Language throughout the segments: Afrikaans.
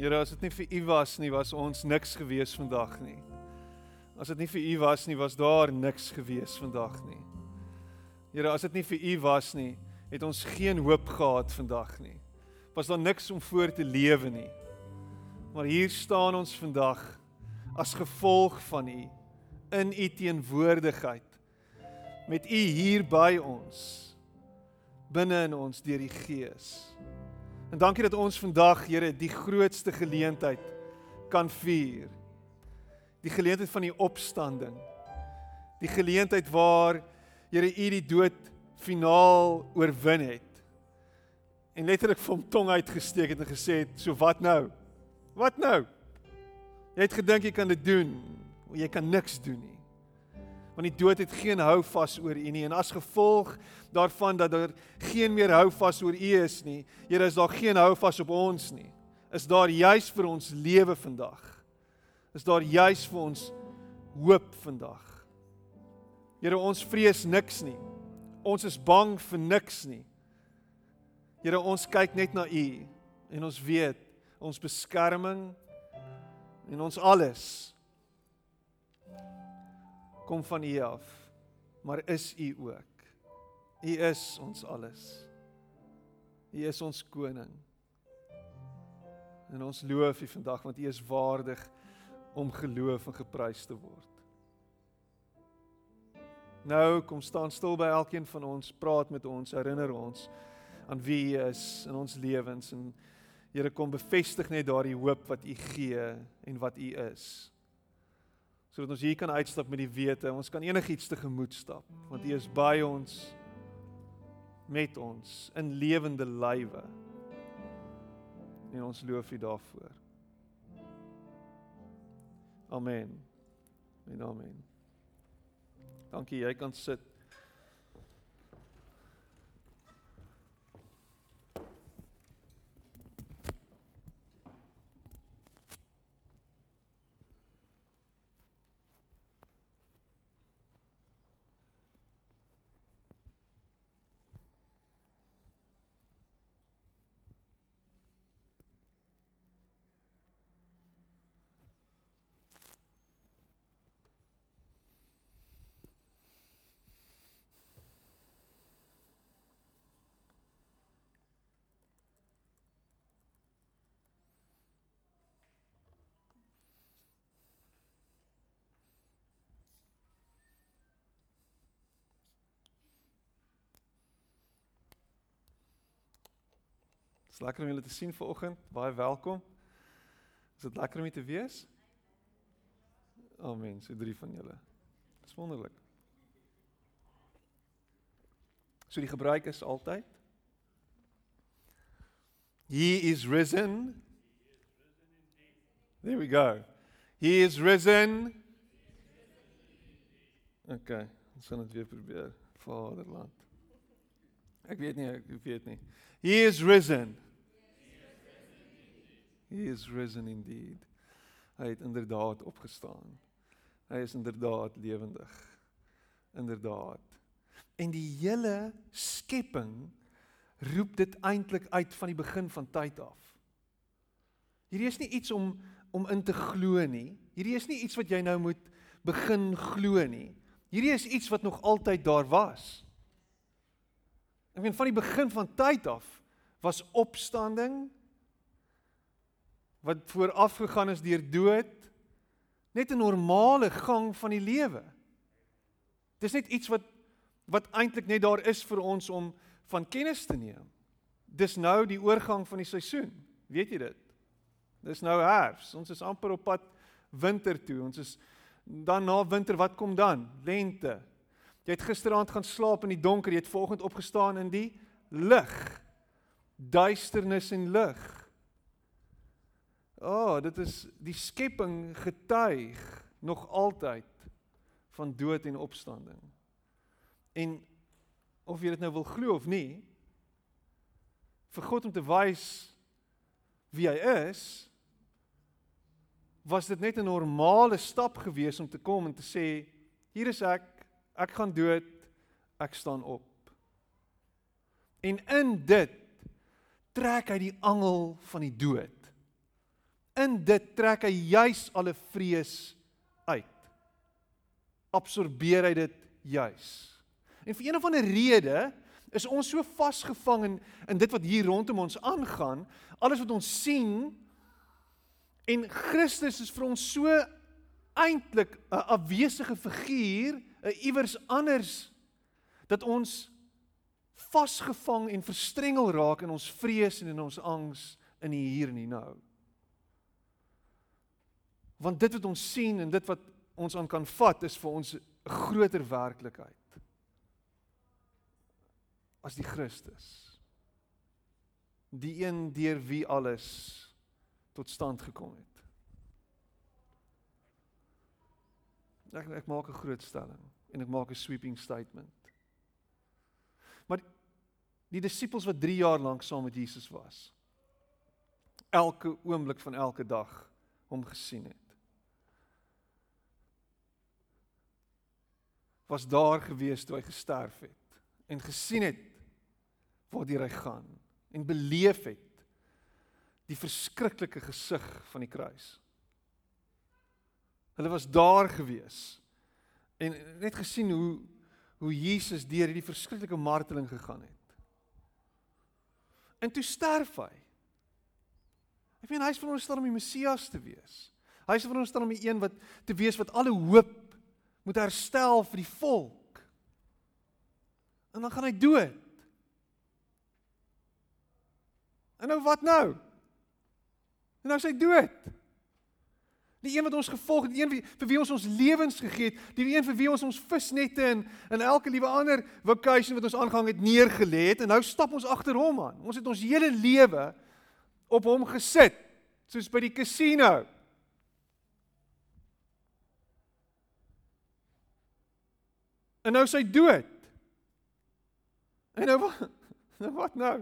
Here, as dit nie vir U was nie, was ons niks gewees vandag nie. As dit nie vir U was nie, was daar niks gewees vandag nie. Here, as dit nie vir U was nie, het ons geen hoop gehad vandag nie. Was daar niks om voor te lewe nie. Maar hier staan ons vandag as gevolg van U in U teenwoordigheid met U hier by ons binne in ons deur die Gees. En dankie dat ons vandag, Here, die grootste geleentheid kan vier. Die geleentheid van die opstanding. Die geleentheid waar Here U die dood finaal oorwin het. En letterlik vir hom tong uitgesteek het en gesê het, "So wat nou? Wat nou? Jy het gedink jy kan dit doen, maar jy kan niks doen nie." Want die dood het geen hou vas oor U nie en as gevolg daarvan dat daar geen meer hou vas oor U is nie. Here, is daar geen hou vas op ons nie. Is daar juis vir ons lewe vandag? Is daar juis vir ons hoop vandag? Here, ons vrees niks nie. Ons is bang vir niks nie. Here, ons kyk net na U en ons weet ons beskerming en ons alles kom van U af. Maar is U ook? U is ons alles. U is ons koning. En ons loof U vandag want U is waardig om geloof en geprys te word. Nou kom staan stil by elkeen van ons, praat met ons, herinner ons aan wie U is in ons lewens en Here kom bevestig net daardie hoop wat U gee en wat U is. Sodat ons hier kan uitstap met die wete, ons kan enigiets tegemoet stap want U is by ons met ons in lewende lywe. En ons loof U daarvoor. Amen. En amen. Dankie, jy kan sit. Lekker om julle te sien vanoggend. Baie welkom. Is dit lekker om hier te wees? Amen. So drie van julle. Dis wonderlik. So die gebruik is altyd He is risen. There we go. He is risen. Okay, ons gaan dit weer probeer. Vaderland. Ek weet nie, ek weet nie. He is risen. He is risen indeed. Hy het inderdaad opgestaan. Hy is inderdaad lewendig. Inderdaad. En die hele skepping roep dit eintlik uit van die begin van tyd af. Hierdie is nie iets om om in te glo nie. Hierdie is nie iets wat jy nou moet begin glo nie. Hierdie is iets wat nog altyd daar was. Ek meen van die begin van tyd af was opstanding wat vooraf gegaan is deur dood net 'n normale gang van die lewe. Dis net iets wat wat eintlik net daar is vir ons om van kennis te neem. Dis nou die oorgang van die seisoen. Weet jy dit? Dis nou herfs. Ons is amper op pad winter toe. Ons is dan na winter, wat kom dan? Lente. Jy het gisteraand gaan slaap in die donker, jy het vanoggend opgestaan in die lig. Duisternis en lig. O, oh, dit is die skepping getuig nog altyd van dood en opstanding. En of jy dit nou wil glo of nie, vir God om te wys wie hy is, was dit net 'n normale stap gewees om te kom en te sê hier is ek, ek gaan dood, ek staan op. En in dit trek hy die angel van die dood. In dit trek hy juis alle vrees uit. Absorbeer hy dit juis. En vir een of ander rede is ons so vasgevang in in dit wat hier rondom ons aangaan, alles wat ons sien en Christus is vir ons so eintlik 'n afwesige figuur, 'n iewers anders dat ons vasgevang en verstrengel raak in ons vrees en in ons angs in die hier en die nou. Want dit wat ons sien en dit wat ons aan kan vat is vir ons 'n groter werklikheid as die Christus. Die een deur wie alles tot stand gekom het. Ek ek maak 'n groot stelling en ek maak 'n sweeping statement. Maar die disippels wat 3 jaar lank saam met Jesus was, elke oomblik van elke dag hom gesien het. Was daar gewees toe hy gesterf het en gesien het waar hy gaan en beleef het die verskriklike gesig van die kruis. Hulle was daar gewees en net gesien hoe hoe Jesus deur hierdie verskriklike marteling gegaan het. En toe sterf hy. Ek meen hy is veronderstel om die Messias te wees. Hy is veronderstel om die een wat te wees wat alle hoop moet herstel vir die volk. En dan gaan hy dood. En nou wat nou? En nou sy dood. Die een wat ons gevolg het, die een vir wie ons ons lewens gegee het, die een vir wie ons ons visnette en en elke liewe ander vacation wat ons aangehang het neergelê het en nou stap ons agter hom aan. Ons het ons hele lewe op hom gesit, soos by die casino. En nou sy dood. En nou wat nou wat nou?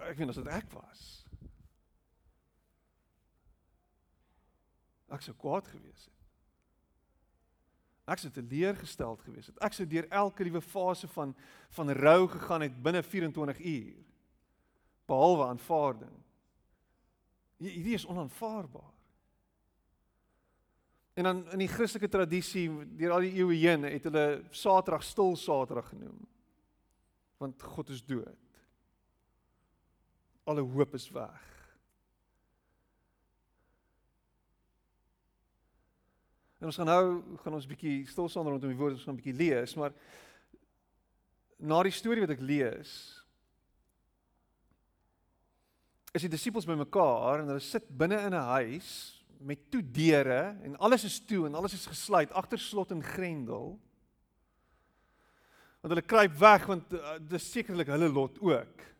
ek weet as dit ek was. Ek sou kwaad gewees het. Ek sou teleurgesteld gewees het. Ek sou deur elke liewe fase van van rou gegaan het binne 24 uur. Behalwe aanvaarding. Hierdie is onaanvaarbaar. En dan in die Christelike tradisie deur al die eeue heen het hulle Saterdag stil Saterdag genoem. Want God is dood alle hoop is weg. En ons gaan nou gaan ons bietjie stil staan rondom die woord, ons gaan 'n bietjie lees, maar na die storie wat ek lees, is die disippels bymekaar en hulle sit binne in 'n huis met toe deure en alles is toe en alles is gesluit agter slot en grendel. Want hulle kruip weg want uh, dis sekerlik hulle lot ook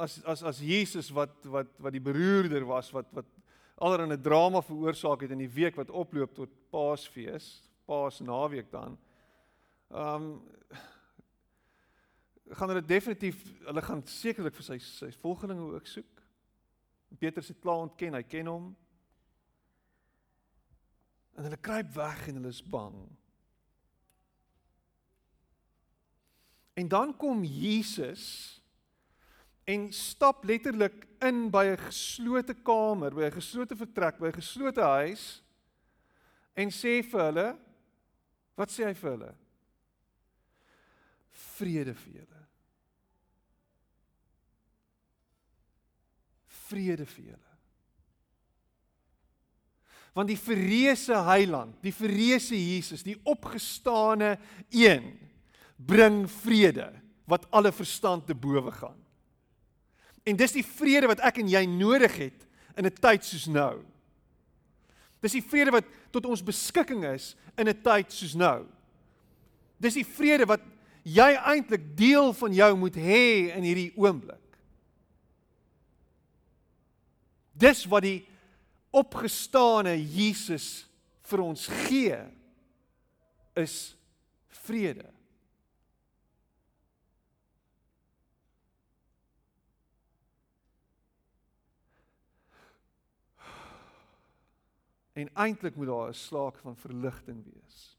as as as Jesus wat wat wat die beroerder was wat wat allerlei 'n drama veroorsaak het in die week wat oploop tot Paasfees, Paasnaweek dan. Um gaan hulle definitief hulle gaan sekerlik vir sy sy volgelinge ook soek. Petrus het klaar ontken, hy ken hom. En hulle kruip weg en hulle is bang. En dan kom Jesus en stap letterlik in by 'n geslote kamer, by 'n geslote vertrek, by 'n geslote huis en sê vir hulle wat sê hy vir hulle? Vrede vir julle. Vrede vir julle. Want die verreëse heiland, die verreëse Jesus, die opgestane een bring vrede wat alle verstand te bowe gaan. En dis die vrede wat ek en jy nodig het in 'n tyd soos nou. Dis die vrede wat tot ons beskikking is in 'n tyd soos nou. Dis die vrede wat jy eintlik deel van jou moet hê in hierdie oomblik. Dis wat die opgestane Jesus vir ons gee is vrede. En eintlik moet daar 'n slaak van verligting wees.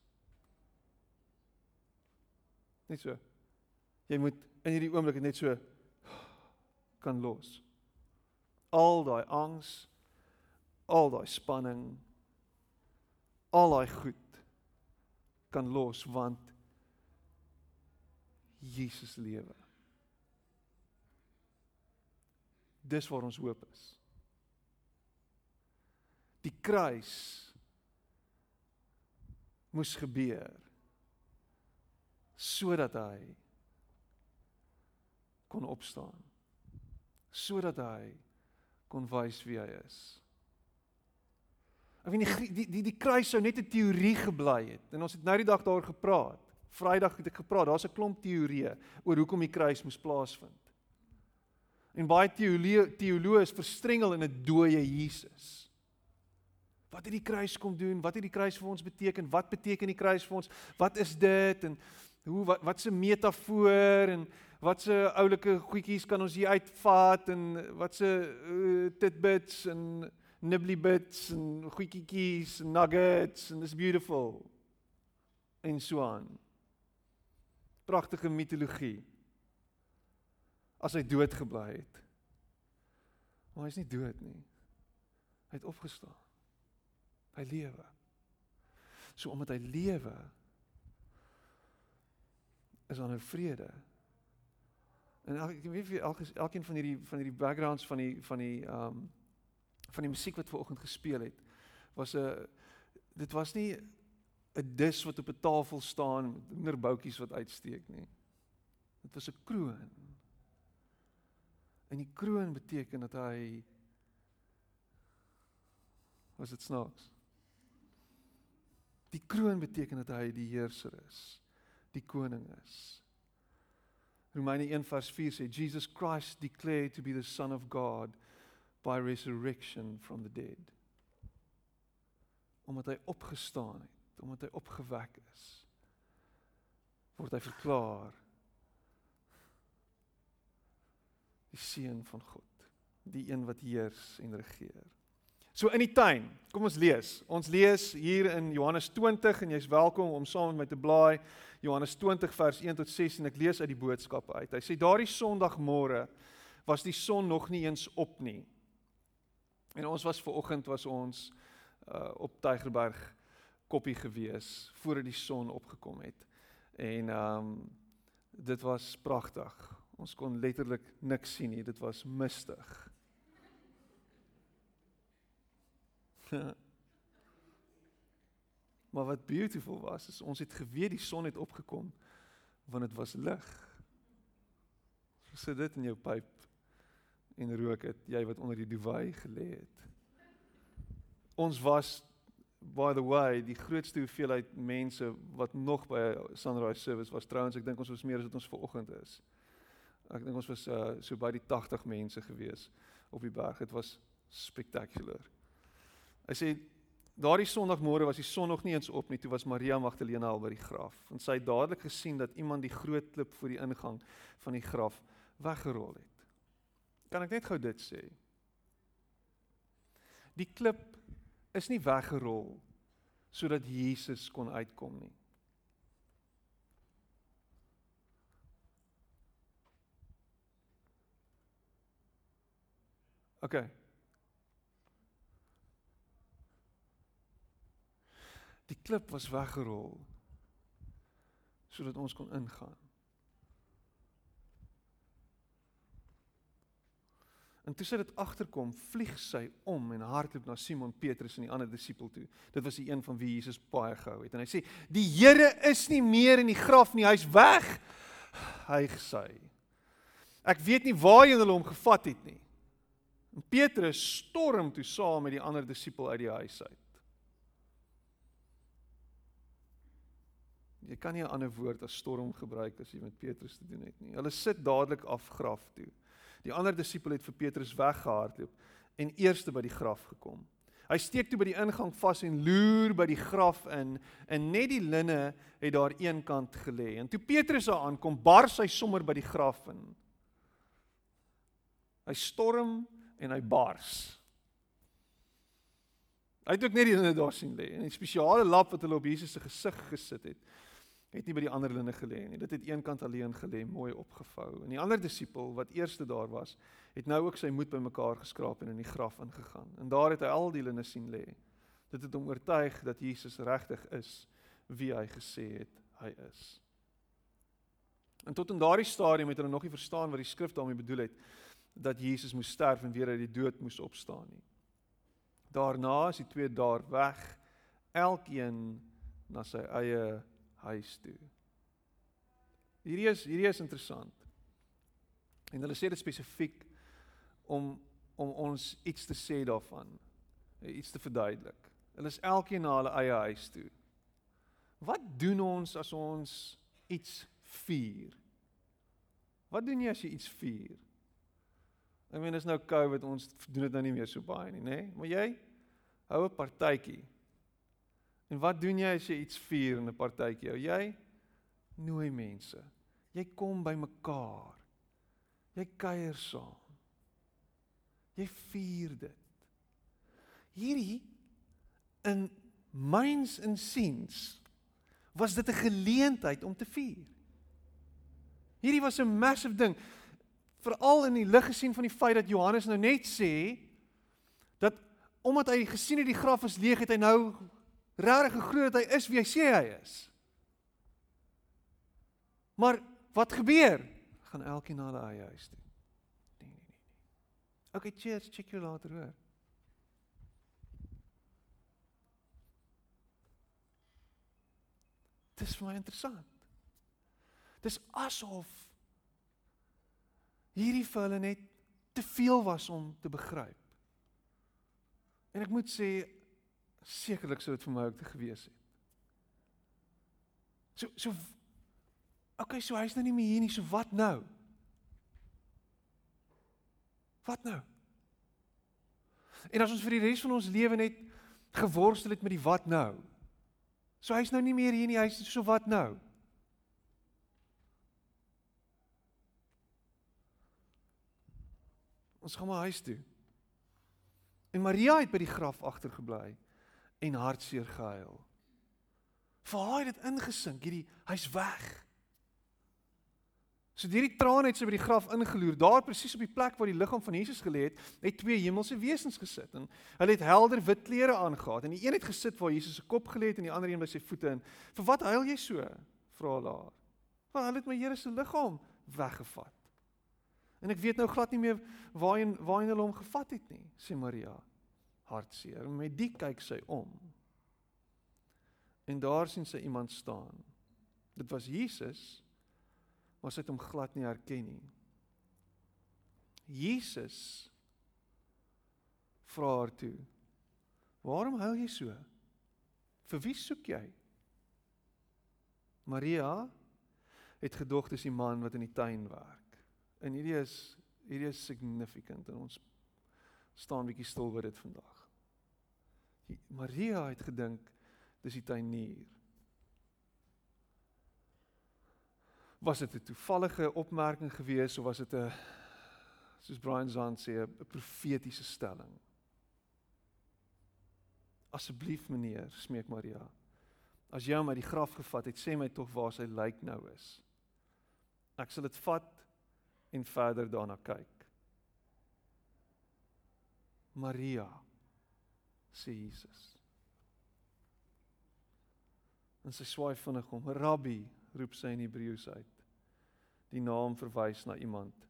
Net so. Jy moet in hierdie oomblik net so kan los. Al daai angs, al daai spanning, al daai goed kan los want Jesus lewe. Dis waar ons hoop is. Die kruis moes gebeur sodat hy kon opstaan. Sodat hy kon wys wie hy is. Ek weet die die die, die kruis sou net 'n teorie gebly het en ons het nou die dag daaroor gepraat. Vrydag het ek gepraat, daar's 'n klomp teorieë oor hoekom die kruis moes plaasvind. En baie teoloë teoloë is verstrengel in 'n dooie Jesus. Wat het die kruis kom doen? Wat het die kruis vir ons beteken? Wat beteken die kruis vir ons? Wat is dit en hoe wat wat se metafoor en wat se oulike goedjies kan ons hier uitvat en wat se uh, tidbits en nibbly bits en goedjies en nuggets and it's beautiful en so aan. Pragtige mitologie as hy dood gebly het. Maar hy is nie dood nie. Hy het opgestaan. Hy lewe. So omdat hy lewe is daar nou vrede. En ek, ek weet vir elke elkeen van hierdie van hierdie backgrounds van die van die ehm um, van die musiek wat ver oggend gespeel het was 'n dit was nie 'n dis wat op 'n tafel staan met hoenderboutjies wat uitsteek nie. Dit was 'n kroon. En die kroon beteken dat hy was dit snaaks. Die kroon beteken dat hy die heerser is, die koning is. Romeine 1:4 sê Jesus Christ declared to be the son of God by resurrection from the dead. Omdat hy opgestaan het, omdat hy opgewek is, word hy verklaar die seun van God, die een wat heers en regeer. So in die tuin, kom ons lees. Ons lees hier in Johannes 20 en jy's welkom om saam met my te blaai. Johannes 20 vers 1 tot 6 en ek lees uit die boodskap uit. Hy sê daardie Sondagmôre was die son nog nie eens op nie. En ons was ver oggend was ons uh, op Tygerberg koppie gewees voordat die son opgekom het. En ehm um, dit was pragtig. Ons kon letterlik niks sien nie. Dit was mistig. maar wat beautiful was is ons het geweet die son het opgekom want dit was lig. So sit dit in jou pyp en rook dit jy wat onder die duvet gelê het. Ons was by the way die grootste hoeveelheid mense wat nog by sunrise service was trouens ek dink ons was meer as wat ons ver oggend is. Ek dink ons was uh, so by die 80 mense gewees op die berg. Dit was spectacular. Hy sê daardie Sondagmôre was die son nog nie eens op nie, toe was Maria Magdalena al by die graf. En sy het dadelik gesien dat iemand die groot klip voor die ingang van die graf weggerol het. Kan ek net gou dit sê? Die klip is nie weggerol sodat Jesus kon uitkom nie. OK. Die klip was weggerol sodat ons kon ingaan. En toe sy dit agterkom, vlieg sy om en hardloop na Simon Petrus en die ander disipel toe. Dit was die een van wie Jesus baie gehou het. En hy sê: "Die Here is nie meer in die graf nie, hy's weg." Hy gesê: "Ek weet nie waar jy hom gevat het nie." En Petrus storm toe saam met die ander disipel uit die huis uit. Jy kan nie 'n ander woord as storm gebruik as jy met Petrus te doen het nie. Hulle sit dadelik af graf toe. Die ander disipel het vir Petrus weggehardloop en eerste by die graf gekom. Hy steek toe by die ingang vas en loer by die graf in en net die linne het daar eenkant gelê. En toe Petrus daar aankom, bars hy sommer by die graf in. Hy storm en hy bars. Hy het ook net die linne daar sien lê en 'n spesiale lap wat hulle op Jesus se gesig gesit het het nie by die ander linne gelê nie. Dit het eenkant alleen gelê, mooi opgevou. En die ander disipel wat eerste daar was, het nou ook sy moed bymekaar geskraap en in die graf ingegaan. En daar het hy al die linne sien lê. Dit het hom oortuig dat Jesus regtig is wie hy gesê het hy is. En tot in daardie stadium het hulle nog nie verstaan wat die skrif daarmee bedoel het dat Jesus moes sterf en weer uit die dood moes opstaan nie. Daarna is die twee daar weg, elkeen na sy eie huis toe. Hierdie is hierdie is interessant. En hulle sê dit spesifiek om om ons iets te sê daarvan, iets te verduidelik. Hulle is elkeen na hulle eie huis toe. Wat doen ons as ons iets vier? Wat doen jy as jy iets vier? Ek meen is nou COVID, ons doen dit nou nie meer so baie nie, nê? Nee? Maar jy hou 'n partytjie. En wat doen jy as jy iets vier in 'n partytjie? Jy nooi mense. Jy kom by mekaar. Jy kuier saam. Jy vier dit. Hierdie in myns en siens was dit 'n geleentheid om te vier. Hierdie was 'n massive ding veral in die lig gesien van die feit dat Johannes nou net sê dat omdat hy gesien het die graf is leeg het hy nou regtig geglo dat hy is wie hy sê hy is. Maar wat gebeur? Gaan elkeen na hulle eie huis toe. Nee nee nee nee. Okay, cheers, check jou later hoor. Dis vir my interessant. Dis asof hierdie vir hulle net te veel was om te begryp. En ek moet sê sekerlik sou dit vir my ook te gewees het. So so Okay, so hy's nou nie meer hier nie, so wat nou? Wat nou? En as ons vir die res van ons lewe net geworstel het met die wat nou. So hy's nou nie meer hier nie, hy's so wat nou? Ons gaan maar huis toe. En Maria het by die graf agtergebly en hartseer gehuil. Vir haar het dit ingesink, hierdie hy's weg. So hierdie trane het sy by die graf ingeloer. Daar presies op die plek waar die liggaam van Jesus gelê het, het twee hemelse wesens gesit en hulle het helder wit klere aangetree en die een het gesit waar Jesus se kop gelê het en die ander een by sy voete en vir wat huil jy so? vra hulle haar. Want hulle het my Here se liggaam weggevat. En ek weet nou glad nie meer waarheen waarheen hulle hom gevat het nie, sê Maria. Hartseer. Met die kyk sy om. En daar sien sy iemand staan. Dit was Jesus, maar sy het hom glad nie herken nie. Jesus vra haar toe: "Waarom huil jy so? Vir wie soek jy?" Maria het gedog dis die man wat in die tuin werk. En hierdie is hierdie is significant en ons staan bietjie stil by dit vandag. Maria het gedink dis die tuinier. Was dit 'n toevallige opmerking geweest of was dit 'n soos Brian Zahn sê 'n profetiese stelling? Asseblief meneer, smeek Maria. As jy hom uit die graf gevat het, sê my tog waar sy lijk nou is. Ek sal dit vat en verder daarna kyk. Maria sê Jesus. En sy swaai vinnig om, "Rabbi," roep sy in Hebreëus uit. Die naam verwys na iemand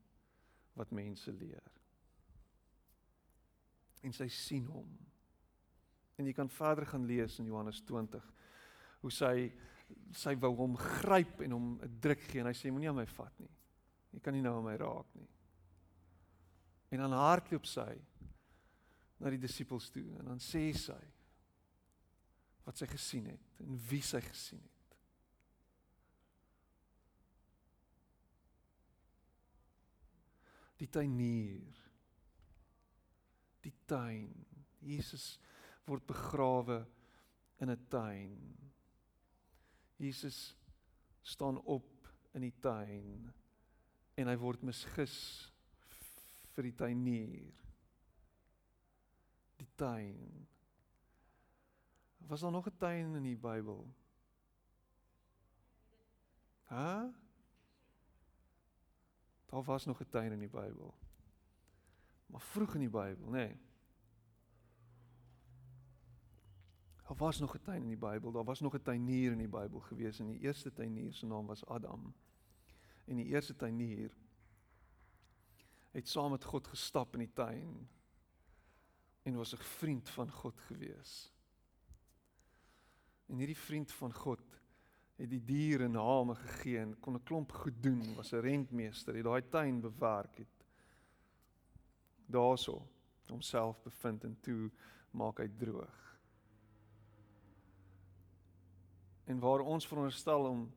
wat mense leer. En sy sien hom. En jy kan verder gaan lees in Johannes 20 hoe sy sy wou hom gryp en hom 'n druk gee en hy sê moenie aan my vat nie. Jy kan nie nou aan my raak nie. En dan hardloop sy na die disippels toe en dan sê sy wat sy gesien het en wie sy gesien het. Die tuinier. Die tuin. Jesus word begrawe in 'n tuin. Jesus staan op in die tuin en hy word misgis vir die tuinier. Die tuin. Was daar nog 'n tuin in die Bybel? Hæ? Daar was nog 'n tuin in die Bybel. Maar vroeg in die Bybel, nê. Nee. Daar was nog 'n tuin in die Bybel. Daar was nog 'n tuinier in die Bybel gewees en die eerste tuinier se naam was Adam. En die eerste tuinier het saam met God gestap in die tuin en was 'n vriend van God gewees. En hierdie vriend van God het die diere name gegee en kon 'n klomp goed doen, was 'n rentmeester, het daai tuin bewerk het. Daarso homself bevind en toe maak hy droog. En waar ons veronderstel om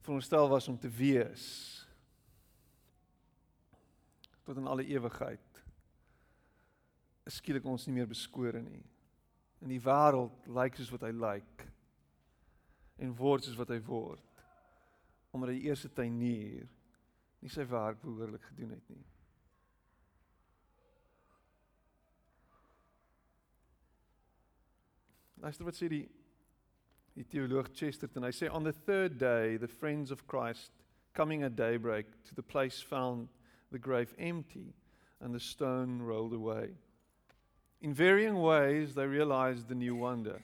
veronderstel was om te wees tot in alle ewigheid skielik ons nie meer beskore nie. In die wêreld lyk soos wat hy lyk en word soos wat hy word omdat die eerste tuinier nie sy werk behoorlik gedoen het nie. Luister wat sê die die teoloog Chesterton. Hy sê on the third day the friends of Christ coming at daybreak to the place found the grave empty and the stone rolled away. In varying ways they realized the new wonder.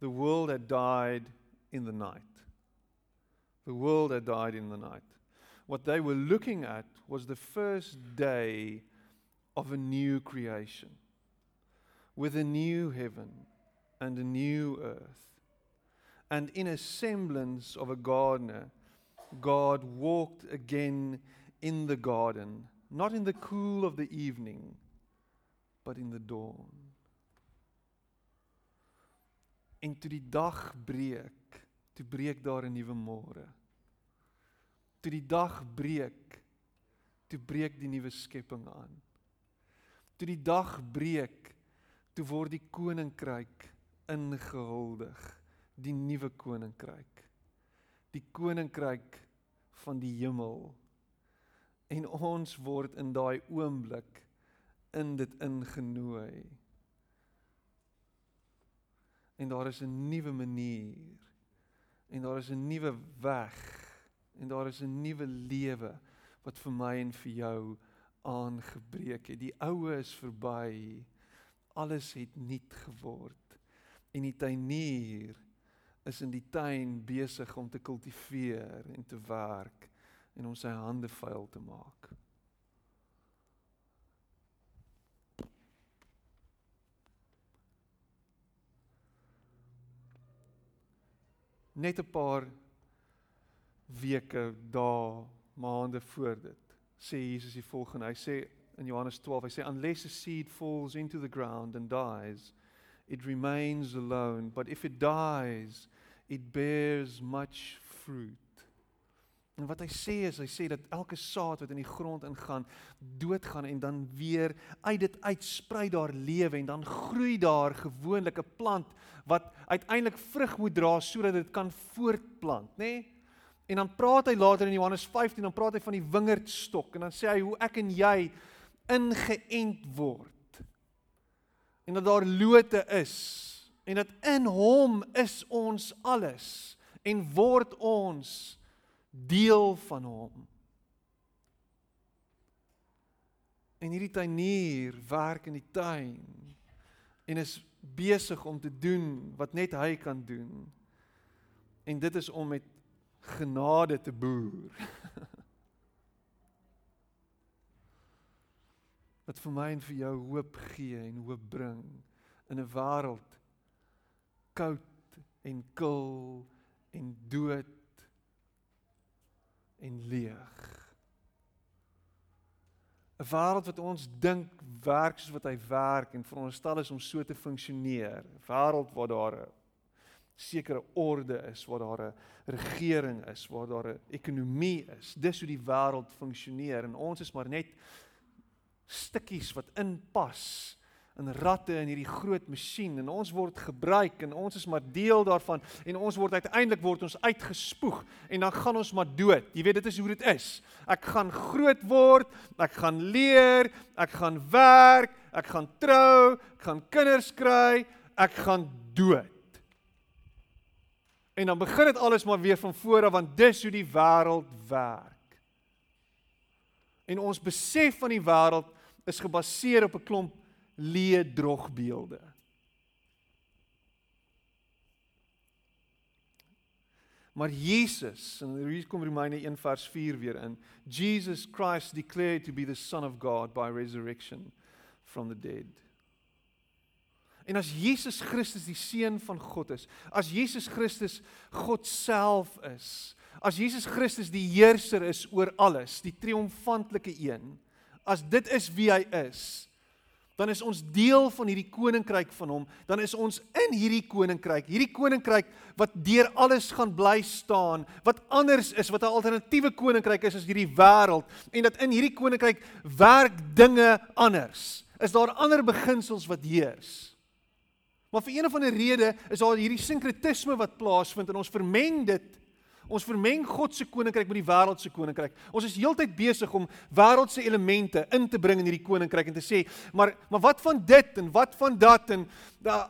The world had died in the night. The world had died in the night. What they were looking at was the first day of a new creation with a new heaven and a new earth and in a semblance of a gardener, God walked again in the garden, not in the cool of the evening, but in the dawn. En toe die dag breek, toe breek daar 'n nuwe môre. Toe die dag breek, toe breek die nuwe skepping aan. Toe die dag breek, toe word die koninkryk ingehuldig die nuwe koninkryk. Die koninkryk van die hemel. En ons word in daai oomblik in dit ingenooi. En daar is 'n nuwe manier. En daar is 'n nuwe weg. En daar is 'n nuwe lewe wat vir my en vir jou aangebreek het. Die ou is verby. Alles het nuut geword. En die tuinier is in die tuin besig om te kultiveer en te werk en om sy hande vuil te maak. Net 'n paar weke, dae, maande voor dit sê Jesus die volgende. Hy sê in Johannes 12, hy sê unless a seed falls into the ground and dies, it remains alone, but if it dies, it bears much fruit. En wat hy sê is hy sê dat elke saad wat in die grond ingaan, doodgaan en dan weer uit dit uitsprei daar lewe en dan groei daar gewoonlik 'n plant wat uiteindelik vrug moet dra sodat dit kan voortplant, nê? Nee? En dan praat hy later in Johannes 15 dan praat hy van die wingerdstok en dan sê hy hoe ek en jy ingeënt word. En dat daar lote is en dat in hom is ons alles en word ons deel van hom. En hierdie tuinier werk in die tuin en is besig om te doen wat net hy kan doen. En dit is om met genade te boer. wat vir my en vir jou hoop gee en hoop bring in 'n wêreld koud en kil en dood en leeg. 'n Wêreld wat ons dink werk soos wat hy werk en veronderstel is om so te funksioneer. 'n Wêreld waar daar 'n sekere orde is, waar daar 'n regering is, waar daar 'n ekonomie is. Dis hoe die wêreld funksioneer en ons is maar net stukkies wat inpas in ratte in hierdie groot masjien en ons word gebruik en ons is maar deel daarvan en ons word uiteindelik word ons uitgespoeg en dan gaan ons maar dood. Jy weet dit is hoe dit is. Ek gaan groot word, ek gaan leer, ek gaan werk, ek gaan trou, ek gaan kinders kry, ek gaan dood. En dan begin dit alles maar weer van voor af want dis hoe die wêreld werk. En ons besef van die wêreld is gebaseer op 'n klomp leë drogbeelde. Maar Jesus, en hier kom Romeine 1 vers 4 weer in. Jesus Christ declared to be the son of God by resurrection from the dead. En as Jesus Christus die seun van God is, as Jesus Christus God self is, as Jesus Christus die heerser is oor alles, die triomfantelike een, as dit is wie hy is, dan is ons deel van hierdie koninkryk van hom, dan is ons in hierdie koninkryk, hierdie koninkryk wat deur alles gaan bly staan, wat anders is, wat 'n alternatiewe koninkryk is as hierdie wêreld en dat in hierdie koninkryk werk dinge anders. Is daar ander beginsels wat heers? Maar vir een of ander rede is daar hierdie sinkretisme wat plaasvind en ons vermeng dit Ons vermeng God se koninkryk met die wêreld se koninkryk. Ons is heeltyd besig om wêreldse elemente in te bring in hierdie koninkryk en te sê, maar maar wat van dit en wat van dat en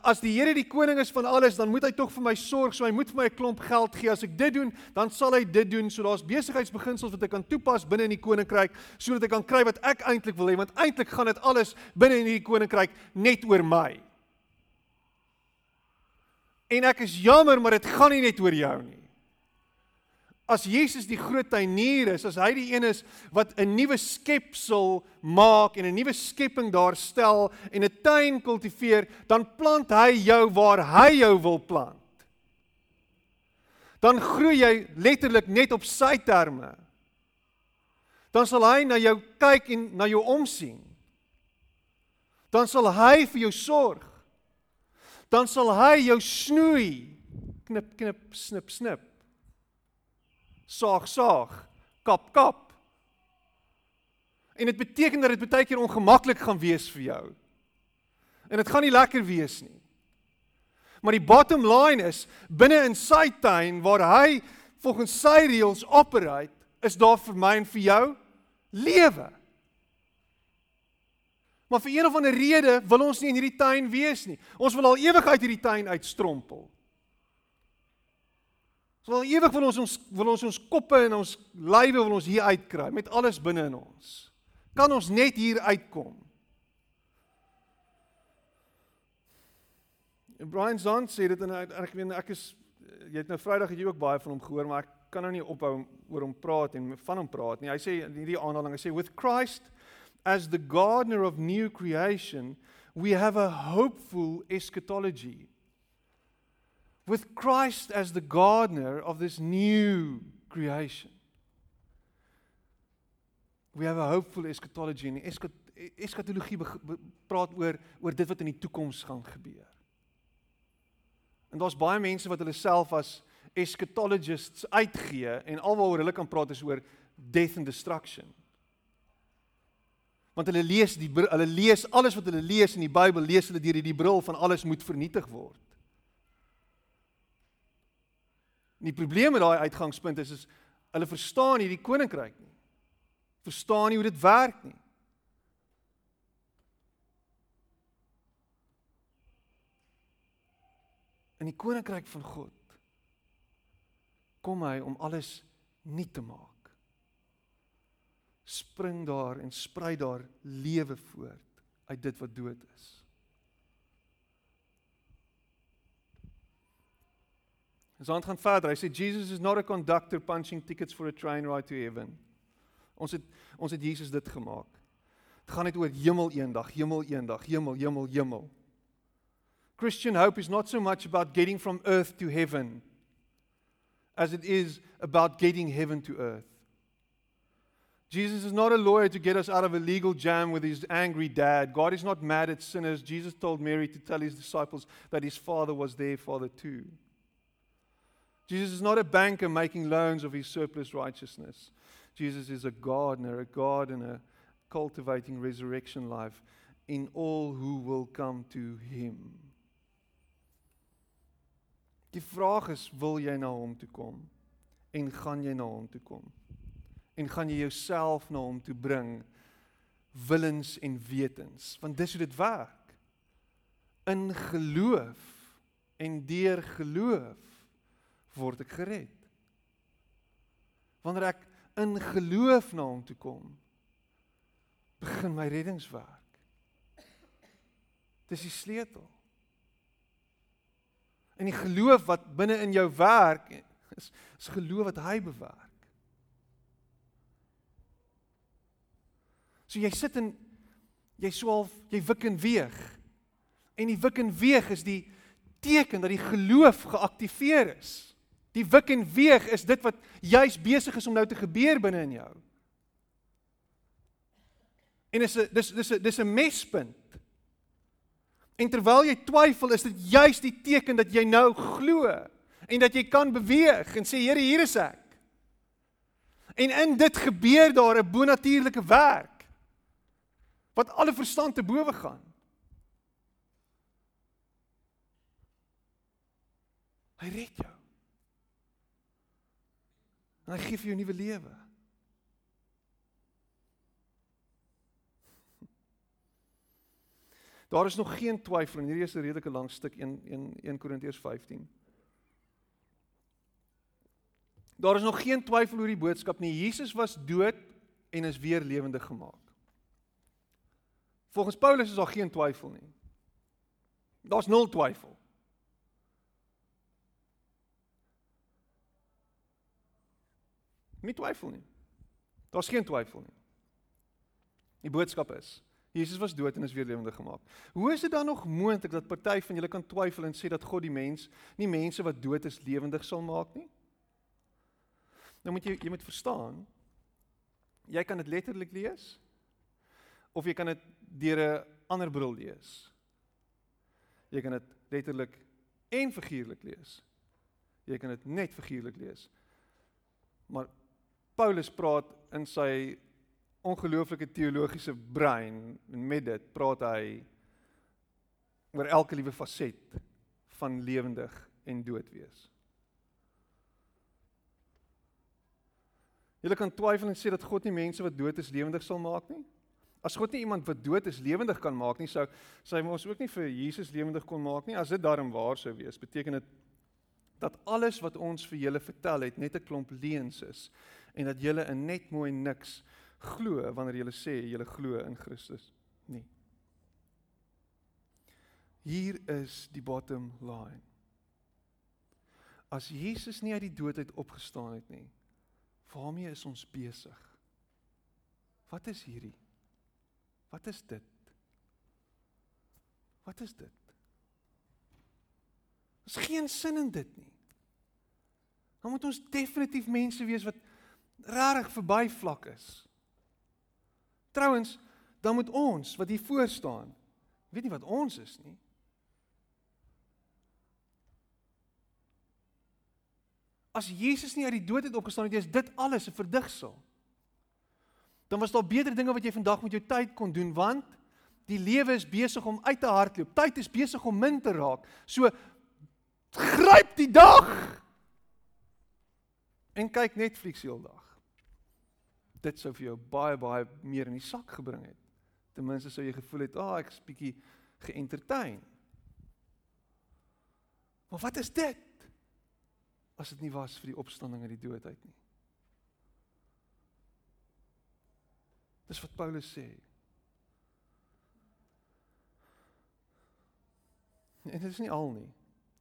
as die Here die koning is van alles, dan moet hy tog vir my sorg, so hy moet vir my 'n klomp geld gee. As ek dit doen, dan sal hy dit doen. So daar's besigheidsbeginsels wat ek kan toepas binne in die koninkryk sodat ek kan kry wat ek eintlik wil hê, want eintlik gaan dit alles binne in hierdie koninkryk net oor my. En ek is jammer, maar dit gaan nie net oor jou nie. As Jesus die groot tuinier is, as hy die een is wat 'n nuwe skepsel maak en 'n nuwe skepping daar stel en 'n tuin kultiveer, dan plant hy jou waar hy jou wil plant. Dan groei jy letterlik net op sy terme. Dan sal hy na jou kyk en na jou omsien. Dan sal hy vir jou sorg. Dan sal hy jou snoei. Knip knip snip snip saag saag, kap kap. En dit beteken dat dit baie keer ongemaklik gaan wees vir jou. En dit gaan nie lekker wees nie. Maar die bottom line is binne in sy tuin waar hy volgens sy reëls operate, is daar vir my en vir jou lewe. Maar vir een of ander rede wil ons nie in hierdie tuin wees nie. Ons wil al ewig uit hierdie tuin uitstrompel. Ons wil ewig wil ons ons wil ons ons koppe en ons lywe wil ons hier uitkry met alles binne in ons. Kan ons net hier uitkom? En Brian Zant sê dit en ek weet ek is jy het nou Vrydag het jy ook baie van hom gehoor maar ek kan nou nie ophou oor hom praat en van hom praat nie. Hy sê hierdie aanhaling, hy sê with Christ as the gardener of new creation, we have a hopeful eschatology with Christ as the gardener of this new creation. We have a hopeful eschatology en eschatologie praat oor oor dit wat in die toekoms gaan gebeur. En daar's baie mense wat hulle self as eschatologists uitgee en alwaaroor hulle kan praat is oor death and destruction. Want hulle lees die hulle lees alles wat hulle lees in die Bybel lees hulle deur hierdie bril van alles moet vernietig word. En die probleem met daai uitgangspunt is is hulle verstaan nie die koninkryk nie. Verstaan nie hoe dit werk nie. In die koninkryk van God kom hy om alles nuut te maak. Spring daar en sprei daar lewe voort uit dit wat dood is. Ons aan gaan verder. Hy sê Jesus is not a conductor punching tickets for a train ride to heaven. Ons het ons het Jesus dit gemaak. Dit gaan net oor hemel eendag, hemel eendag, hemel, hemel, hemel. Christian hope is not so much about getting from earth to heaven as it is about getting heaven to earth. Jesus is not a lawyer to get us out of a legal jam with his angry dad. God is not mad at sinners. Jesus told Mary to tell his disciples that his father was their father too. Jesus is not a banker making loans of his surplus righteousness. Jesus is a gardener, a gardener cultivating resurrection life in all who will come to him. Die vraag is, wil jy na hom toe kom? En gaan jy na hom toe kom? En gaan jy jouself na hom toe bring willens en wetens? Want dis hoe dit werk. In geloof en deur geloof word ek gered. Wanneer ek in geloof na hom toe kom, begin my reddingswerk. Dis die sleutel. En die geloof wat binne in jou werk is is geloof wat hy bewerk. So jy sit in jy swaalf, jy wik en weeg. En die wik en weeg is die teken dat die geloof geaktiveer is. Die wik en weeg is dit wat juis besig is om nou te gebeur binne in jou. En dis 'n dis dis 'n dis 'n mespunt. En terwyl jy twyfel, is dit juis die teken dat jy nou glo en dat jy kan beweeg en sê Here, hier is ek. En in dit gebeur daar 'n bonatuurlike werk wat alle verstand te bowe gaan. Hy red jou. En hy gee vir jou nuwe lewe. Daar is nog geen twyfel en hierdie is 'n redelike lang stuk 1 1 1 Korintiërs 15. Daar is nog geen twyfel oor die boodskap nie. Jesus was dood en is weer lewendig gemaak. Volgens Paulus is daar geen twyfel nie. Daar's nul twyfel. Nie twyfel nie. Daar's geen twyfel nie. Die boodskap is Jesus was dood en is weer lewendig gemaak. Hoe is dit dan nog moontlik dat party van julle kan twyfel en sê dat God die mens, nie mense wat dood is lewendig sal maak nie? Nou moet jy jy moet verstaan. Jy kan dit letterlik lees of jy kan dit deur 'n ander bril lees. Jy kan dit letterlik en figuurlik lees. Jy kan dit net figuurlik lees. Maar Paulus praat in sy ongelooflike teologiese brein en met dit praat hy oor elke liewe faset van lewendig en dood wees. Jy kan twyfel en sê dat God nie mense wat dood is lewendig sal maak nie. As God nie iemand wat dood is lewendig kan maak nie, sou sy ons ook nie vir Jesus lewendig kon maak nie. As dit darm waar sou wees, beteken dit dat alles wat ons vir julle vertel het net 'n klomp leuns is en dat julle in net mooi niks glo wanneer jy sê jy glo in Christus nie. Hier is die bottom line. As Jesus nie uit die dood uit opgestaan het nie, waarmee is ons besig? Wat is hierdie? Wat is dit? Wat is dit? Ons geen sin in dit nie. Dan moet ons definitief mense wees wat rarig verby vlak is. Trouwens, dan moet ons wat hier voor staan, weet nie wat ons is nie. As Jesus nie uit die dood het opgestaan het, is dit alles 'n verdigsel. Dan was daar beter dinge wat jy vandag met jou tyd kon doen want die lewe is besig om uit te hardloop. Tyd is besig om min te raak. So gryp die dag en kyk Netflix heeldag dit sou vir jou baie baie meer in die sak gebring het. Ten minste sou jy gevoel het, "Ag, oh, ek's bietjie geëntertain." Maar wat is dit? As dit nie was vir die opstanding uit die dood uit nie. Dis wat Paulus sê. En dit is nie al nie.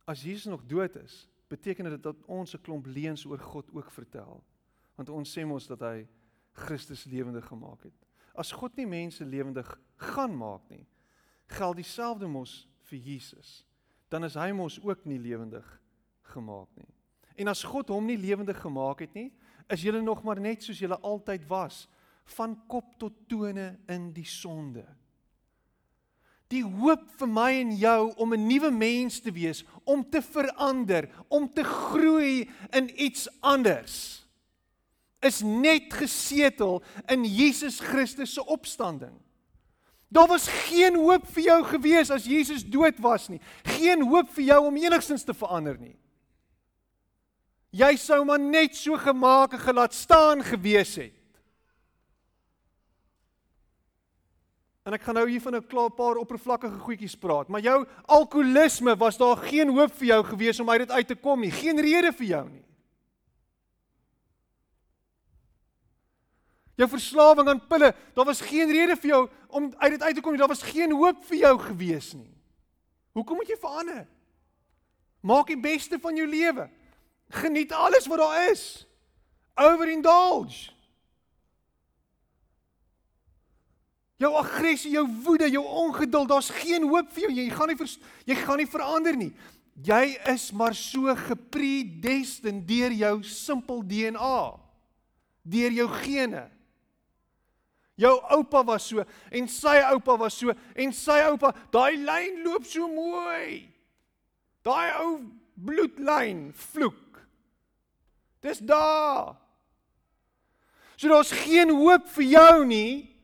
As Jesus nog dood is, beteken dit dat ons 'n klomp leuns oor God ook vertel. Want ons sê mos dat hy Christus lewendig gemaak het. As God nie mense lewendig gaan maak nie, geld dieselfde mos vir Jesus. Dan is hy mos ook nie lewendig gemaak nie. En as God hom nie lewendig gemaak het nie, is jy nog maar net soos jy altyd was, van kop tot tone in die sonde. Die hoop vir my en jou om 'n nuwe mens te wees, om te verander, om te groei in iets anders is net gesetel in Jesus Christus se opstanding. Daar was geen hoop vir jou gewees as Jesus dood was nie. Geen hoop vir jou om enigstens te verander nie. Jy sou maar net so gemaak en gelaat staan gewees het. En ek gaan nou hier van 'n klaar paar oppervlakkige goedjies praat, maar jou alkoholisme was daar geen hoop vir jou gewees om uit dit uit te kom nie, geen rede vir jou nie. Jou verslawing aan pille, daar was geen rede vir jou om uit dit uit te kom nie, daar was geen hoop vir jou gewees nie. Hoekom moet jy verander? Maak die beste van jou lewe. Geniet alles wat daar is. Overindulge. Jou aggressie, jou woede, jou ongeduld, daar's geen hoop vir jou. Jy gaan nie jy gaan nie verander nie. Jy is maar so gepredestined deur jou simpel DNA. Deur jou gene. Jou oupa was so en sy oupa was so en sy oupa, daai lyn loop so mooi. Daai ou bloedlyn vloek. Dis daar. So daar's geen hoop vir jou nie.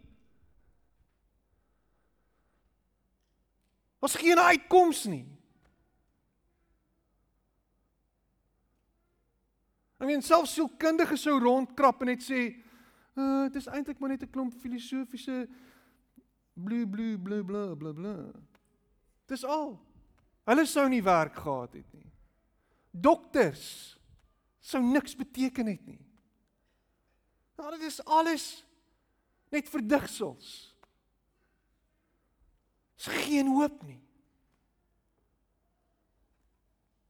Was geen uitkoms nie. Ek meen selfs sielkundiges sou rondkrap en net sê, "Uh, dit is eintlik maar net 'n klomp filosofiese blu blu blu blu blu blu." Dis al. Hulle sou nie werk gehad het nie. Dokters sou niks beteken het nie. Nou dit is alles net verdigsels. Is geen hoop nie.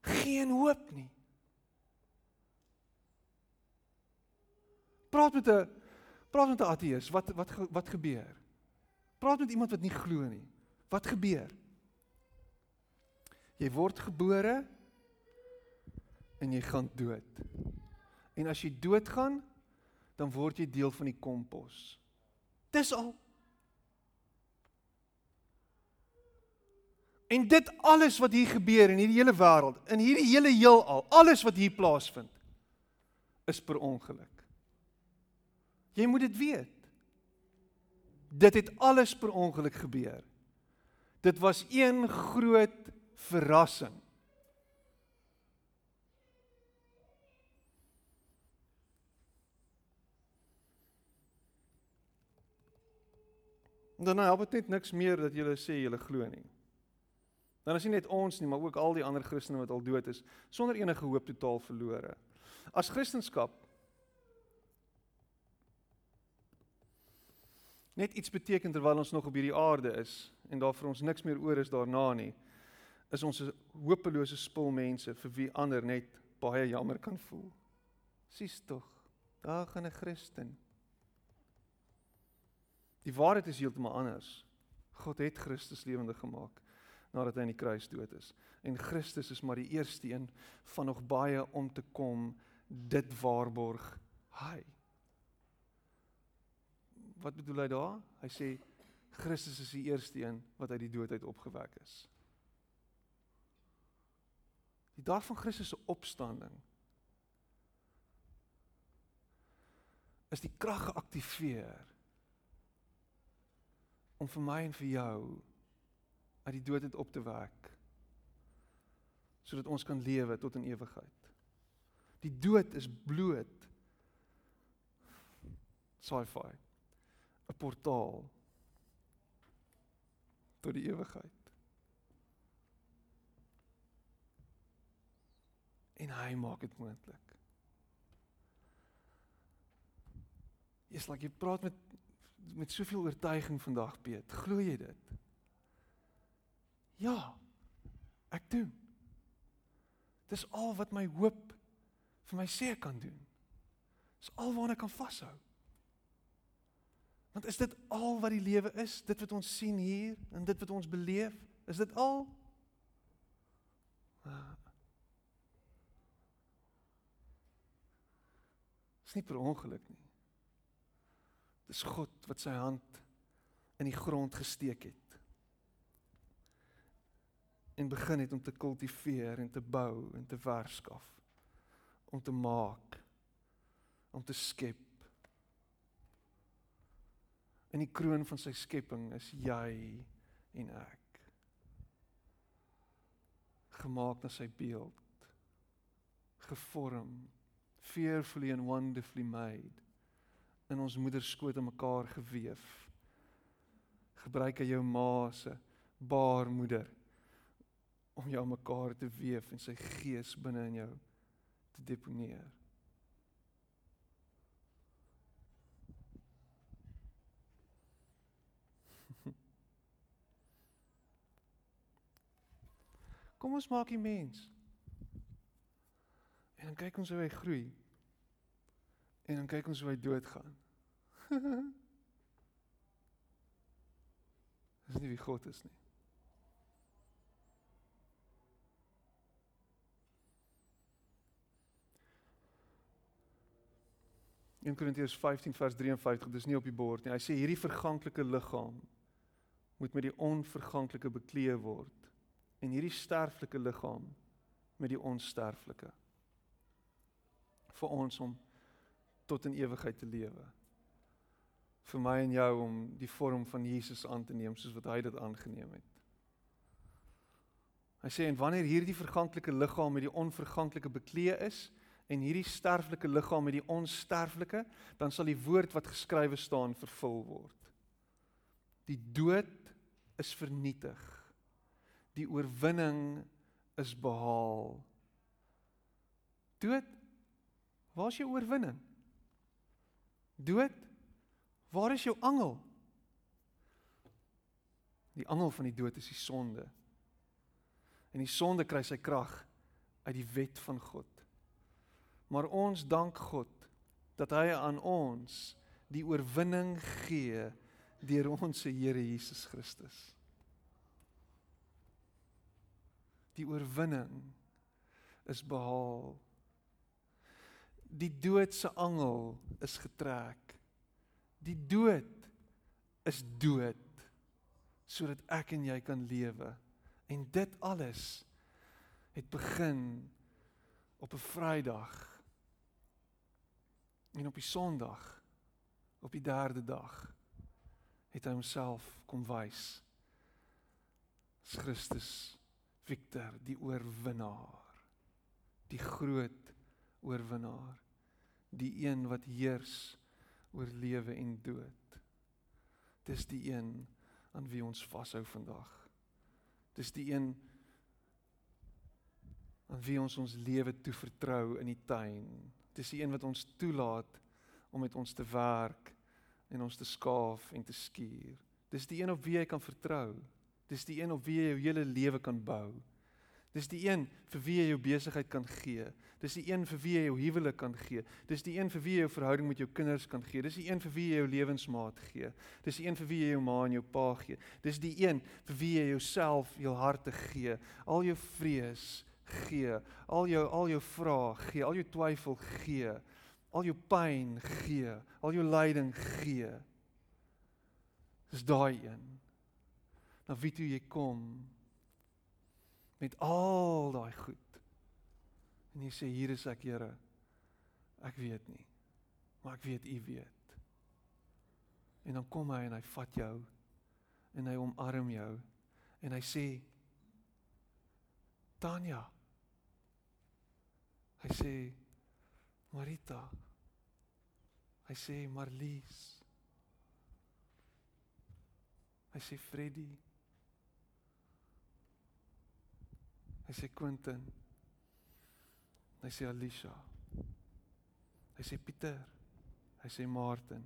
Geen hoop nie. Praat met 'n praat met 'n ateïs, wat wat wat gebeur? Praat met iemand wat nie glo nie. Wat gebeur? Jy word gebore en jy gaan dood. En as jy doodgaan, dan word jy deel van die kompos. Dis al. En dit alles wat hier gebeur in hierdie hele wêreld, in hierdie hele heelal, alles wat hier plaasvind, is per ongeluk. Jy moet dit weet. Dit het alles per ongeluk gebeur. Dit was een groot verrassing. Dan help dit net niks meer dat jy sê jy glo nie. Dan is nie net ons nie, maar ook al die ander Christene wat al dood is sonder enige hoop totaal verlore. As Christendom net iets beteken terwyl ons nog op hierdie aarde is en daar vir ons niks meer oor is daarna nie, is ons 'n hopelose spul mense vir wie ander net baie jammer kan voel. Sies tog, daar gaan 'n Christen. Die waarheid is heeltemal anders. God het Christus lewendig gemaak nadat hy aan die kruis dood is. En Christus is maar die eerste een van nog baie om te kom dit waarborg hy. Wat bedoel hy daar? Hy sê Christus is die eerste een wat uit die dood uit opgewek is. Die dag van Christus se opstanding is die krag geaktiveer om vir my en vir jou uit die dood uit op te wek sodat ons kan lewe tot in ewigheid. Die dood is bloot sci-fi 'n portaal tot die ewigheid. En hy maak dit moontlik. Jy's like jy praat met met soveel oortuiging vandag Piet. Glo jy dit? Ja. Ek doen. Dis al wat my hoop vir my sê ek kan doen. Dis al waarna ek kan vashou. Want is dit al wat die lewe is? Dit wat ons sien hier en dit wat ons beleef, is dit al? Ah. Dis nie per ongeluk nie. Dis God wat sy hand in die grond gesteek het. En begin het om te kultiveer en te bou en te verskaf. Om te maak. Om te skep. In die kroon van sy skepping is jy en ek. Gemaak na sy beeld. Gevorm, fearfully and wonderfully made in ons moeder skoot in mekaar geweef gebruik hy jou ma se baarmoeder om jou mekaar te weef en sy gees binne in jou te deponeer. Kom ons maak die mens. En dan kyk ons hoe hy groei. En dan kyk ons hoe hy doodgaan. Dis nie wie God is nie. In Korintiërs 15 vers 53, dis nie op die bord nie. Hy sê hierdie verganklike liggaam moet met die onverganklike bekleë word en hierdie sterflike liggaam met die onsterflike vir ons om tot in ewigheid te lewe. Vir my en jou om die vorm van Jesus aan te neem soos wat hy dit aangeneem het. Hy sê en wanneer hierdie verganklike liggaam met die onverganklike bekleë is, en hierdie sterflike liggaam met die onsterflike, dan sal die woord wat geskrywe staan vervul word. Die dood is vernietig. Die oorwinning is behaal. Dood, waar is jou oorwinning? Dood, waar is jou angel? Die angel van die dood is die sonde. En die sonde kry sy krag uit die wet van God. Maar ons dank God dat hy aan ons die oorwinning gee deur ons Here Jesus Christus. Die oorwinning is behaal. Die dood se angel is getrek. Die dood is dood sodat ek en jy kan lewe. En dit alles het begin op 'n Vrydag En op die Sondag op die derde dag het hy homself kom wys. Christus Victor, die oorwinnaar. Die groot oorwinnaar. Die een wat heers oor lewe en dood. Dis die een aan wie ons vashou vandag. Dis die een aan wie ons ons lewe toe vertrou in die tuin Dis die een wat ons toelaat om met ons te werk en ons te skaaf en te skuur. Dis die een op wie jy kan vertrou. Dis die een op wie jy jou hele lewe kan bou. Dis die een vir wie jy jou besigheid kan gee. Dis die een vir wie jy jou huwelik kan gee. Dis die een vir wie jy jou verhouding met jou kinders kan gee. Dis die een vir wie jy jou lewensmaat gee. Dis die een vir wie jy jou ma en jou pa gee. Dis die een vir wie jy jouself, jou hart te gee, al jou vrees, gee. Al jou al jou vrae gee, al jou twyfel gee. Al jou pyn gee, al jou lyding gee. Dis daai een. Dan weet jy jy kom met al daai goed. En jy sê hier is ek, Here. Ek weet nie. Maar ek weet U weet. En dan kom hy en hy vat jou en hy omarm jou en hy sê Tanya Hy sê Marita. Hy sê Marlies. Hy sê Freddy. Hy sê Quentin. Hy sê Alicia. Hy sê Pieter. Hy sê Martin.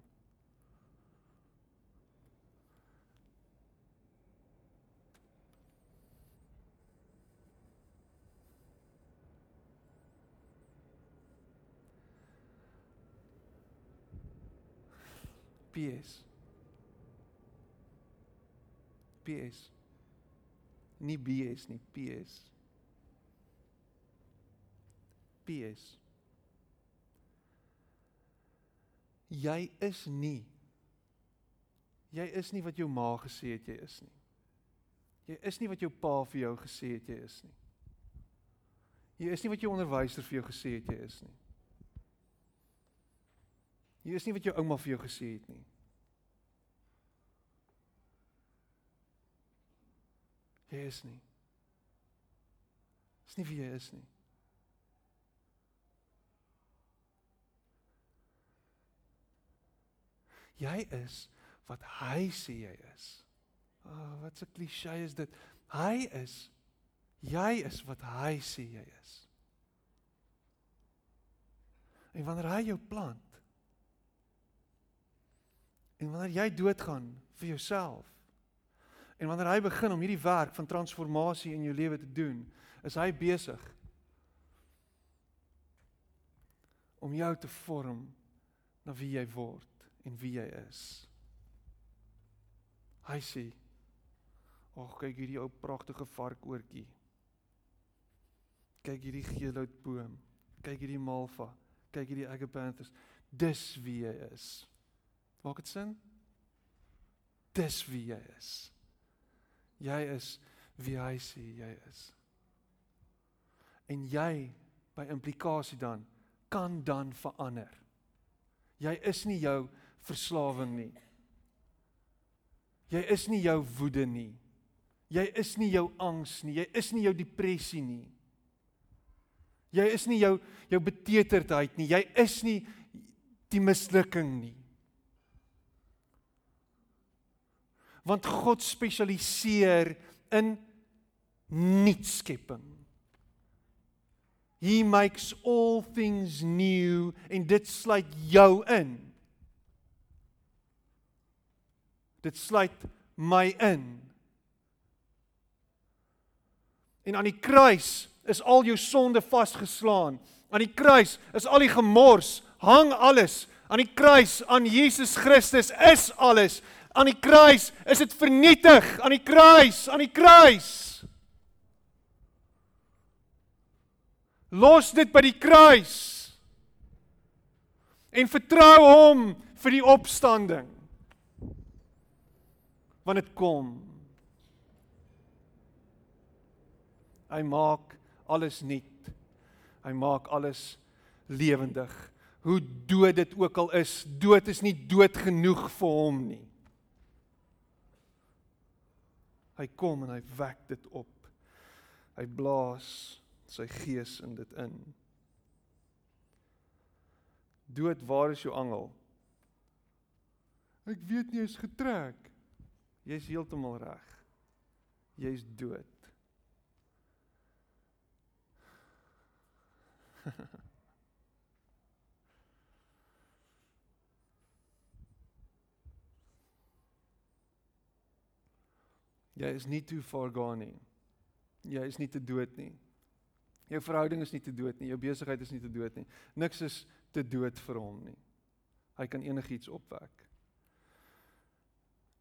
PS. PS. Nie BS nie, PS. PS. Jy is nie jy is nie wat jou ma gesê het jy is nie. Jy is nie wat jou pa vir jou gesê het jy is nie. Jy is nie wat jou onderwyser vir jou gesê het jy is nie. Jy is nie wat jou ouma vir jou gesê het nie. Jy is nie. Dis nie wie jy is nie. Jy is wat hy sê jy is. Oh, wat 'n klise is dit. Hy is jy is wat hy sê jy is. En wanneer hy jou plant en wanneer jy doodgaan vir jouself en wanneer hy begin om hierdie werk van transformasie in jou lewe te doen, is hy besig om jou te vorm na wie jy word en wie jy is. Hy sê: "Ag, kyk hierdie ou pragtige varkoortjie. Kyk hierdie geelhoutboom. Kyk hierdie malva. Kyk hierdie agapanthus. Dis wie jy is." Maak dit sin? Dis wie jy is. Jy is wie hy sê jy is. En jy by implikasie dan kan dan verander. Jy is nie jou verslawing nie. Jy is nie jou woede nie. Jy is nie jou angs nie. Jy is nie jou depressie nie. Jy is nie jou jou beteeterdheid nie. Jy is nie die mislukking nie. Want God spesialiseer in nuutskepping. He makes all things new en dit sluit jou in. Dit sluit my in. En aan die kruis is al jou sonde vasgeslaan. Aan die kruis is al die gemors, hang alles. Aan die kruis aan Jesus Christus is alles. Aan die kruis is dit vernietig. Aan die kruis, aan die kruis. Los dit by die kruis. En vertrou hom vir die opstanding want dit kom. Hy maak alles nuut. Hy maak alles lewendig. Hoe dood dit ook al is, dood is nie dood genoeg vir hom nie. Hy kom en hy wek dit op. Hy blaas sy gees in dit in. Dood, waar is jou angel? Ek weet nie, hy's getrek. Jy's heeltemal reg. Jy's dood. Jy is nie te ver gaan nie. Jy is nie te dood nie. Jou verhouding is nie te dood nie. Jou besigheid is nie te dood nie. Niks is te dood vir hom nie. Hy kan enigiets opwek.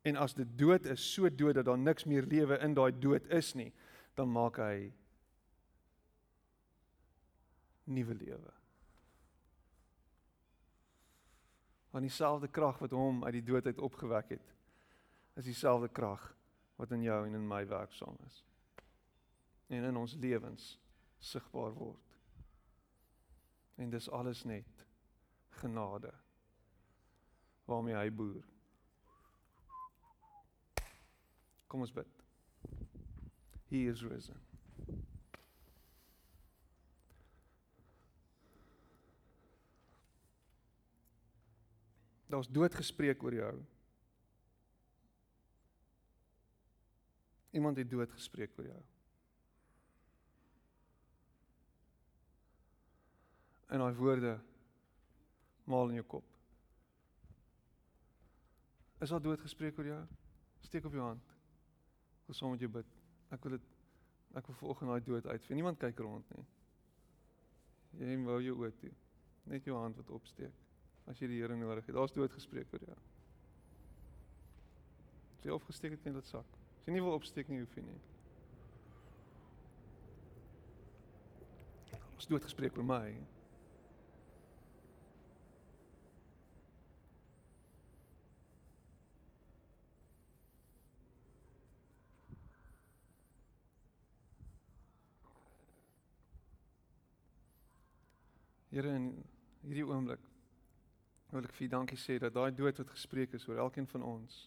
En as dit dood is, so dood dat daar niks meer lewe in daai dood is nie, dan maak hy nuwe lewe. Want dieselfde krag wat hom uit die dood uit opgewek het, is dieselfde krag wat in jou en in my werksaam is. En in ons lewens sigbaar word. En dis alles net genade waarmee hy boer. Kom ons bid. He is risen. Daar's dood gespreek oor jou. Iemand het dood gespreek oor jou. En daai woorde maal in jou kop. Is daar dood gespreek oor jou? Steek op jou hand wil saam met jou bid. Ek wil dit ek wil vanoggend daai dood uitvee. Niemand kyk rond nie. Jy wou jou oë toe. Net jou hand wat opsteek. As jy die Here nodig het. Daar's dood gespreek oor jou. As jy opgesteek het in dit sak. As jy nie wil opsteek nie, hoef jy nie. Ons dood gespreek oor my. Here in hierdie oomblik wil ek vir U dankie sê dat daai dood wat gespreek is oor elkeen van ons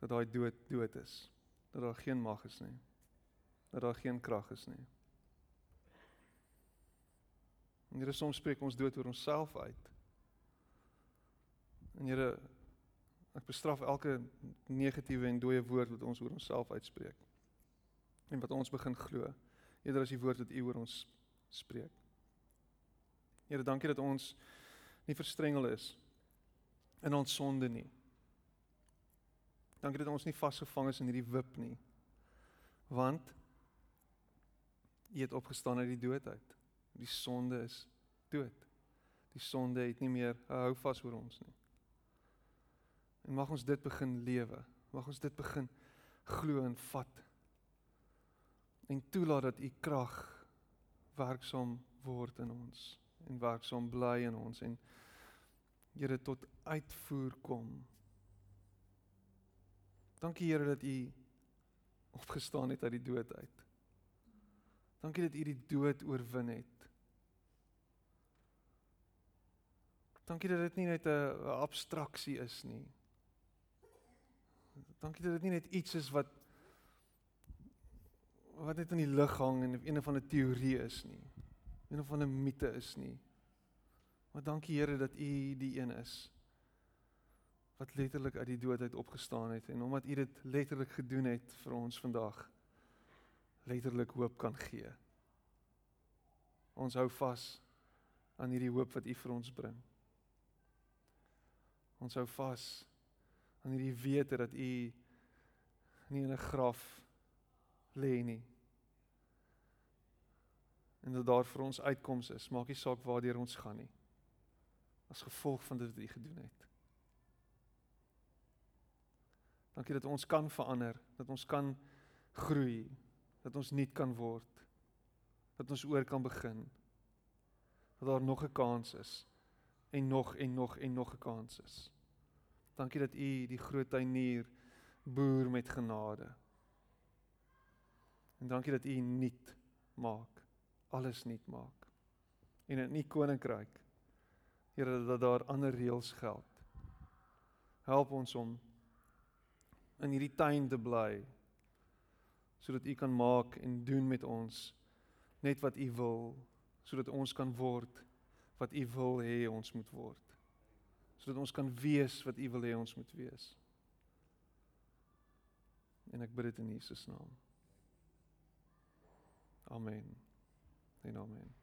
dat daai dood dood is. Dat daar geen mag is nie. Dat daar geen krag is nie. En Here soms spreek ons dood oor onsself uit. En Here Ek bestraf elke negatiewe en dooie woord wat ons oor onsself uitspreek. En wat ons begin glo eerder as die woord wat U oor ons spreek. Here, dankie dat ons nie verstrengel is in ons sonde nie. Dankie dat ons nie vasgevang is in hierdie wip nie. Want U het opgestaan uit die dood uit. Die sonde is dood. Die sonde het nie meer hou vas oor ons nie. En mag ons dit begin lewe. Mag ons dit begin glo en vat. En toelaat dat u krag werksaam word in ons en werksaam bly in ons en Here tot uitvoer kom. Dankie Here dat u opgestaan het uit die dood uit. Dankie dat u die dood oorwin het. Dankie dat dit nie net 'n abstraksie is nie. Dankie dat dit nie net iets is wat wat net in die lug hang en een van 'n teorie is nie. Een van 'n mite is nie. Maar dankie Here dat U die een is wat letterlik uit die dood uit opgestaan het en omdat U dit letterlik gedoen het vir ons vandag letterlik hoop kan gee. Ons hou vas aan hierdie hoop wat U vir ons bring. Ons hou vas aan hierdie wete dat u nie in 'n graf lê nie. En dat daar vir ons uitkoms is, maak nie saak waartoe ons gaan nie. As gevolg van dit wat u gedoen het. Dankie dat ons kan verander, dat ons kan groei, dat ons nuut kan word. Dat ons oor kan begin. Dat daar nog 'n kans is en nog en nog en nog 'n kans is. Dankie dat U die groot tuinier boer met genade. En dankie dat U nuut maak. Alles nuut maak. En in U koninkryk Here dat daar ander reëls geld. Help ons om in hierdie tuin te bly sodat U kan maak en doen met ons net wat U wil sodat ons kan word wat U wil hê ons moet word sodat ons kan wees wat U wil hê ons moet wees. En ek bid dit in Jesus naam. Amen. En amen.